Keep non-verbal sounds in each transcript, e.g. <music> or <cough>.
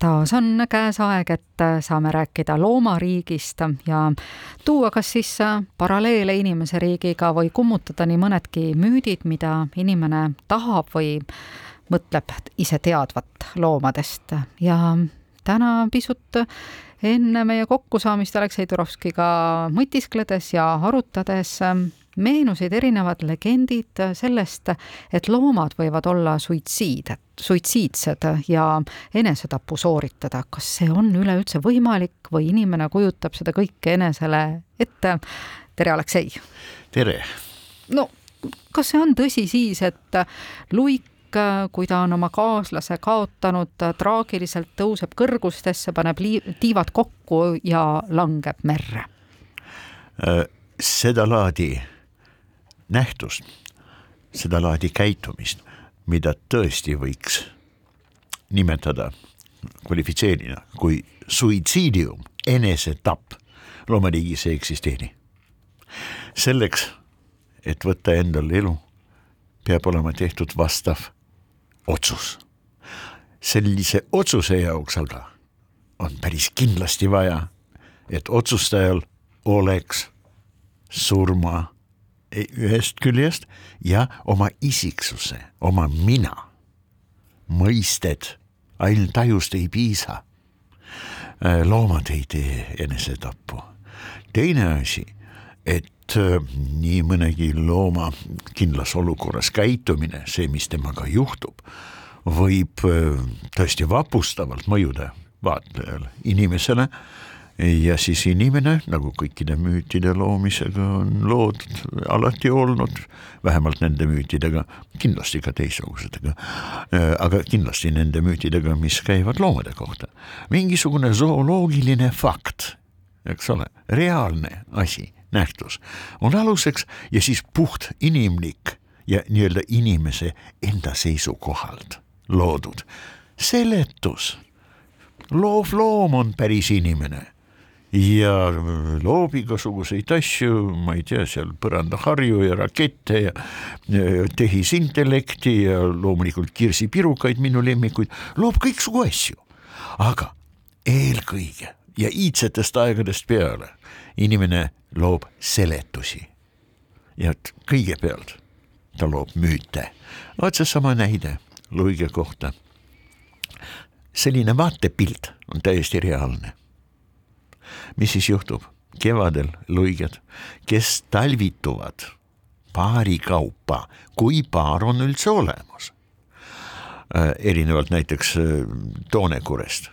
taas on käes aeg, et saame rääkida loomariigist ja tuua kas siis paralleele inimese riigiga või kummutada nii mõnedki müüdid, mida inimene tahab või mõtleb ise teadvat loomadest. Ja täna pisut enne meie kokkusaamist Aleksei Turovskiga mõtiskledes ja arutades meenusid erinevad legendid sellest, et loomad võivad olla suitsiid, suitsiidsed ja enesetapu sooritada. kas see on üleüldse võimalik või inimene kujutab seda kõike enesele ette? tere, Aleksei! tere! no kas see on tõsi siis, et luik kui ta on oma kaaslase kaotanud, traagiliselt tõuseb kõrgustesse, paneb tiivad kokku ja langeb merre? Äh, sedalaadi nähtust, sedalaadi käitumist, mida tõesti võiks nimetada, kvalifitseerida kui suitsiidium, enesetapp, loomariigis ei eksisteeri. selleks, et võtta endale elu, peab olema tehtud vastav otsus. sellise otsuse jaoks aga on päris kindlasti vaja, et otsustajal oleks surma ühest küljest ja oma isiksuse, oma mina mõisted, ainult tajust ei piisa. Äh, loomad ei tee enesetappu. teine asi, et äh, nii mõnegi looma kindlas olukorras käitumine, see, mis temaga juhtub, võib äh, tõesti vapustavalt mõjuda vaatajale, inimesele ja siis inimene, nagu kõikide müütide loomisega on loodud, alati olnud, vähemalt nende müütidega, kindlasti ka teistsugusetega, äh, aga kindlasti nende müütidega, mis käivad loomade kohta. mingisugune zooloogiline fakt, eks ole, reaalne asi, nähtus on aluseks ja siis puht inimlik ja nii-öelda inimese enda seisukohalt loodud. Seletus. Loov loom on päris inimene ja loob igasuguseid asju, ma ei tea, seal põrandaharju ja rakette ja tehisintellekti ja loomulikult kirsipirukaid, minu lemmikuid, loob kõiksugu asju. aga eelkõige ja iidsetest aegadest peale inimene loob seletusi. ja et kõigepealt ta loob müüte. vot seesama näide Luige kohta. selline vaatepilt on täiesti reaalne mis siis juhtub? kevadel luiged, kes talvituvad paari kaupa, kui paar on üldse olemas. Äh, erinevalt näiteks äh, toonekurest.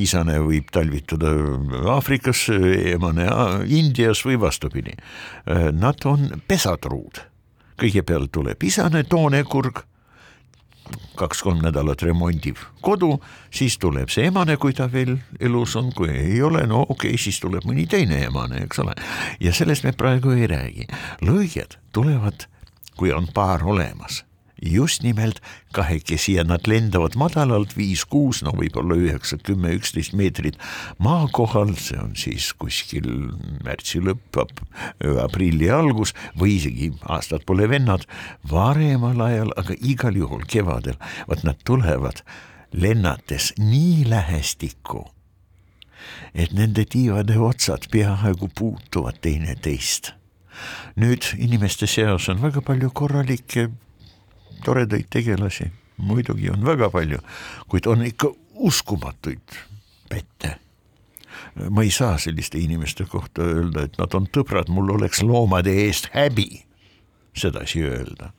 isane võib talvituda Aafrikas, emane Indias või vastupidi. Äh, nad on pesatruud. kõigepealt tuleb isane toonekurg kaks-kolm nädalat remondib kodu, siis tuleb see emane, kui ta veel elus on, kui ei ole, no okei okay,, siis tuleb mõni teine emane, eks ole. ja sellest me praegu ei räägi, lõiged tulevad, kui on paar olemas just nimelt kahekesi ja nad lendavad madalalt viis-kuus, no võib-olla üheksa, kümme, üksteist meetrit maa kohal, see on siis kuskil märtsi lõpp, aprilli algus või isegi aastad pole vennad, varemal ajal, aga igal juhul kevadel, vot nad tulevad lennates nii lähestikku, et nende tiivade otsad peaaegu puutuvad teineteist. Nüüd inimeste seas on väga palju korralikke toredaid tegelasi muidugi on väga palju, kuid on ikka uskumatuid pätte. ma ei saa selliste inimeste kohta öelda, et nad on tõbrad, mul oleks loomade eest häbi sedasi öelda.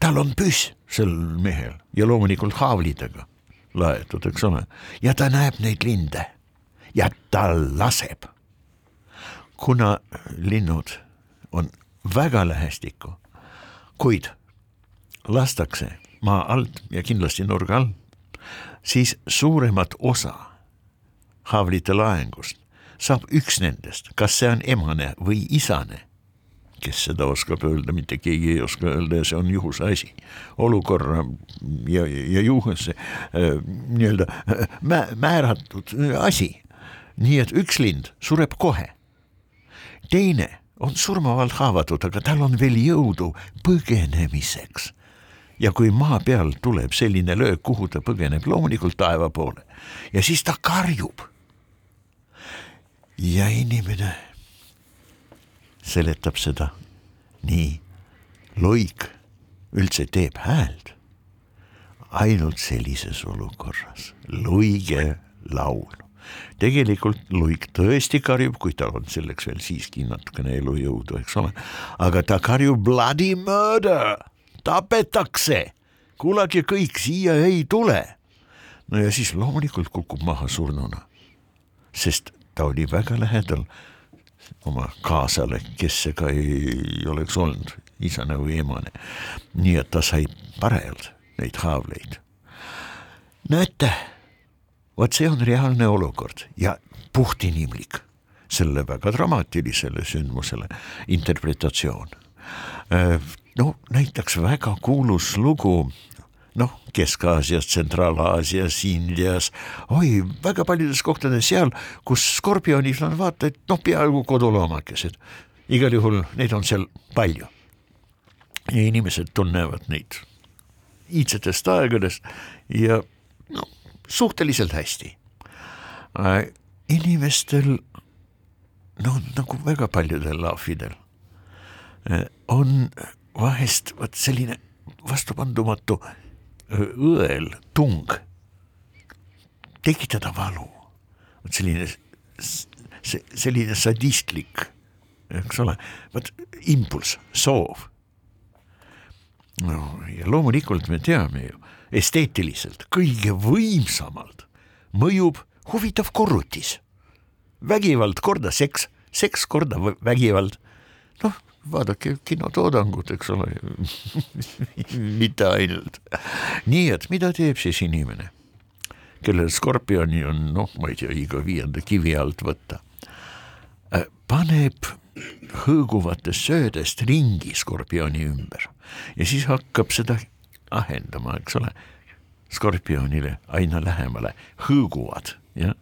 tal on püss sel mehel ja loomulikult haavlidega laetud, eks ole, ja ta näeb neid linde ja ta laseb. kuna linnud on väga lähestikku, kuid lastakse maa alt ja kindlasti nurga all, siis suuremat osa haavlite laengust saab üks nendest, kas see on emane või isane, kes seda oskab öelda, mitte keegi ei oska öelda ja see on juhuse asi. olukorra ja, ja juhuse äh, nii-öelda äh, mä, määratud asi. nii et üks lind sureb kohe. teine on surmavalt haavatud, aga tal on veel jõudu põgenemiseks ja kui maa peal tuleb selline löök, kuhu ta põgeneb, loomulikult taeva poole. Ja siis ta karjub. ja inimene seletab seda nii, loik üldse teeb häält ainult sellises olukorras, luige laul. tegelikult luik tõesti karjub, kui tal on selleks veel siiski natukene elujõudu, eks ole, aga ta karjub bloody murder, tapetakse, kuulake kõik, siia ei tule. no ja siis loomulikult kukub maha surnuna, sest ta oli väga lähedal oma kaasale, kes see ka ei oleks olnud, isane või emane. nii et ta sai parajalt neid haavleid. näete, vot see on reaalne olukord ja puhtinimlik selle väga dramaatilisele sündmusele interpretatsioon. Äh, no näiteks väga kuulus lugu noh, Kesk-Aasias, Tsentraal-Aasias, Indias, oi, väga paljudes kohtades seal, kus skorpionid on vaata et noh, peaaegu koduloomakesed. igal juhul neid on seal palju. ja inimesed tunnevad neid iidsetest aegadest ja no suhteliselt hästi äh,. inimestel no nagu väga paljudel laafidel on vahest vot selline vastupandumatu õel tung tekitada valu, vot selline, selline sadistlik, eks ole, vot impulss, soov. no ja loomulikult me teame ju, esteetiliselt kõige võimsamalt mõjub huvitav korrutis. vägivald korda seks, seks korda vägivald, noh vaadake kinotoodangut, eks ole. <laughs> Mitte ainult. nii et mida teeb siis inimene, kellel skorpioni on noh, ma ei tea, iga viienda kivi alt võtta, äh, paneb hõõguvatest söödest ringi skorpioni ümber ja siis hakkab seda ahendama, eks ole, skorpionile aina lähemale, hõõguvad, jah,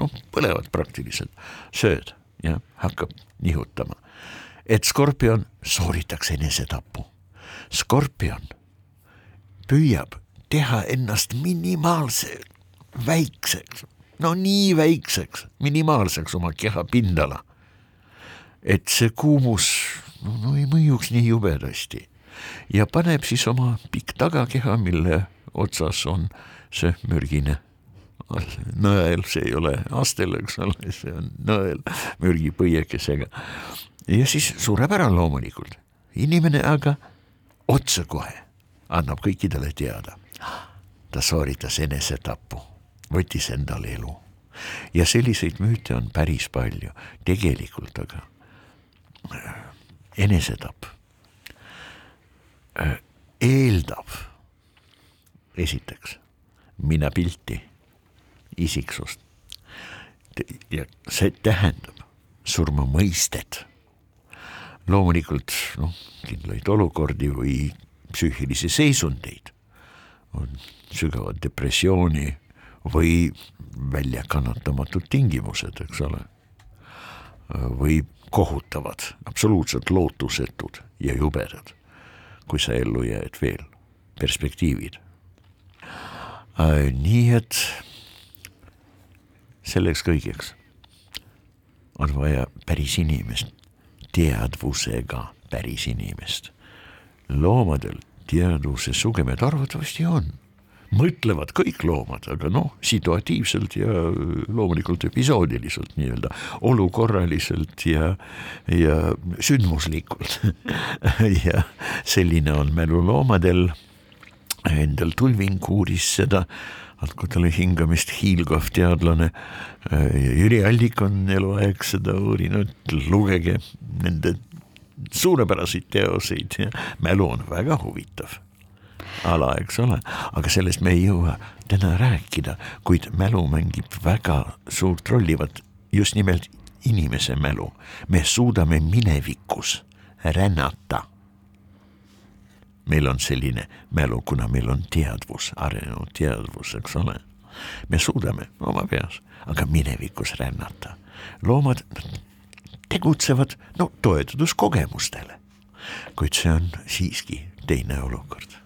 noh, põlevad praktiliselt. Sööd, jah, hakkab nihutama et skorpion sooritaks enesetapu. skorpion püüab teha ennast minimaalse, väikseks, no nii väikseks, minimaalseks oma keha pindala. et see kuumus no, no ei mõjuks nii jubedasti ja paneb siis oma pikk tagakeha, mille otsas on see mürgine nõel, see ei ole astel, eks ole, see on nõel mürgipõiekesega ja siis sureb ära loomulikult. inimene aga otsekohe annab kõikidele teada. ta sooritas enesetapu, võttis endale elu ja selliseid müüte on päris palju, tegelikult aga äh, enesetapp äh, eeldab esiteks minapilti, isiksust ja see tähendab surmamõistet loomulikult noh, kindlaid olukordi või psüühilisi seisundeid, on sügavat depressiooni või väljakannatamatud tingimused, eks ole, või kohutavad, absoluutselt lootusetud ja jubedad, kui sa ellu jääd veel, perspektiivid. nii et selleks kõigeks on vaja päris inimest teadvusega päris inimest. loomadel teadvuse sugemed arvatavasti on, mõtlevad kõik loomad, aga noh, situatiivselt ja loomulikult episoodiliselt nii-öelda, olukorraliselt ja, ja sündmuslikult <laughs> ja selline on mälu loomadel. Endel Tulving uuris seda andku talle hingamist hiilgav teadlane. Jüri Allik on eluaeg seda uurinud, lugege nende suurepäraseid teoseid ja mälu on väga huvitav ala, eks ole, aga sellest me ei jõua täna rääkida, kuid mälu mängib väga suurt rolli, vot just nimelt inimese mälu. me suudame minevikus rännata meil on selline mälu, kuna meil on teadvus, arenenud teadvus, eks ole. me suudame oma peas, aga minevikus rännata. loomad tegutsevad, no toetudes kogemustele. kuid see on siiski teine olukord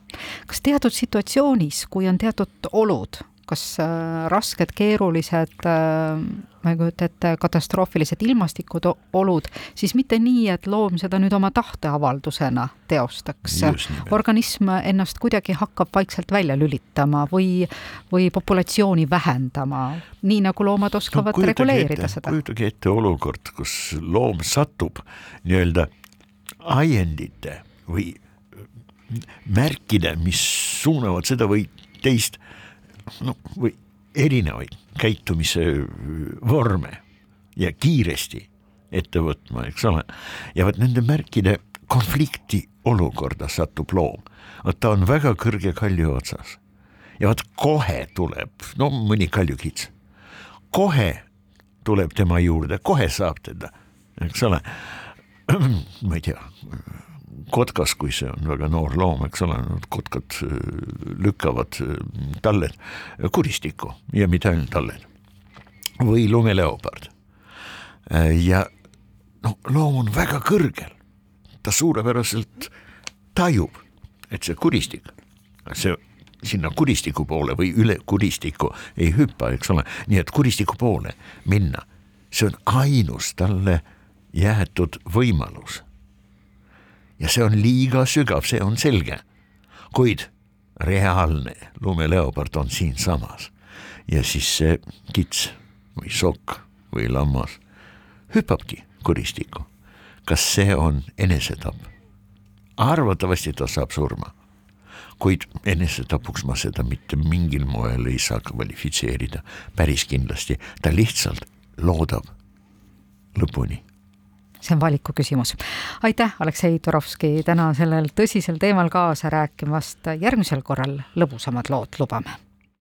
kas teatud situatsioonis, kui on teatud olud, kas äh, rasked, keerulised, äh, ma ei kujuta ette, katastroofilised ilmastikud, olud, siis mitte nii, et loom seda nüüd oma tahteavaldusena teostaks. organism ennast kuidagi hakkab vaikselt välja lülitama või, või populatsiooni vähendama, nii nagu loomad oskavad no, reguleerida ette, seda. kujutage ette olukord, kus loom satub nii-öelda ajendite või märkide, mis suunavad seda või teist no või erinevaid käitumise vorme ja kiiresti ette võtma, eks ole. ja vot nende märkide konflikti olukorda satub loom, vot ta on väga kõrge kalju otsas ja vot kohe tuleb, no mõni kaljukits, kohe tuleb tema juurde, kohe saab teda, eks ole. <clears throat> ma ei tea kotkas, kui see on väga noor loom, eks ole, kotkad äh, lükkavad äh, talled. Kuristikku ja mitte ainult talled. Või lumeleopard. Äh, ja noh, loom on väga kõrgel, ta suurepäraselt tajub, et see kuristik, see sinna kuristiku poole või üle kuristiku ei hüppa, eks ole, nii et kuristiku poole minna, see on ainus talle jäetud võimalus ja see on liiga sügav, see on selge. kuid reaalne lumeleopard on siinsamas ja siis see kits või sokk või lammas hüppabki kuristikku. kas see on enesetapp? arvatavasti ta saab surma, kuid enesetapuks ma seda mitte mingil moel ei saa kvalifitseerida, päris kindlasti, ta lihtsalt loodab lõpuni see on valiku küsimus. aitäh, Aleksei Turovski, täna sellel tõsisel teemal kaasa rääkimast, järgmisel korral lõbusamad lood lubame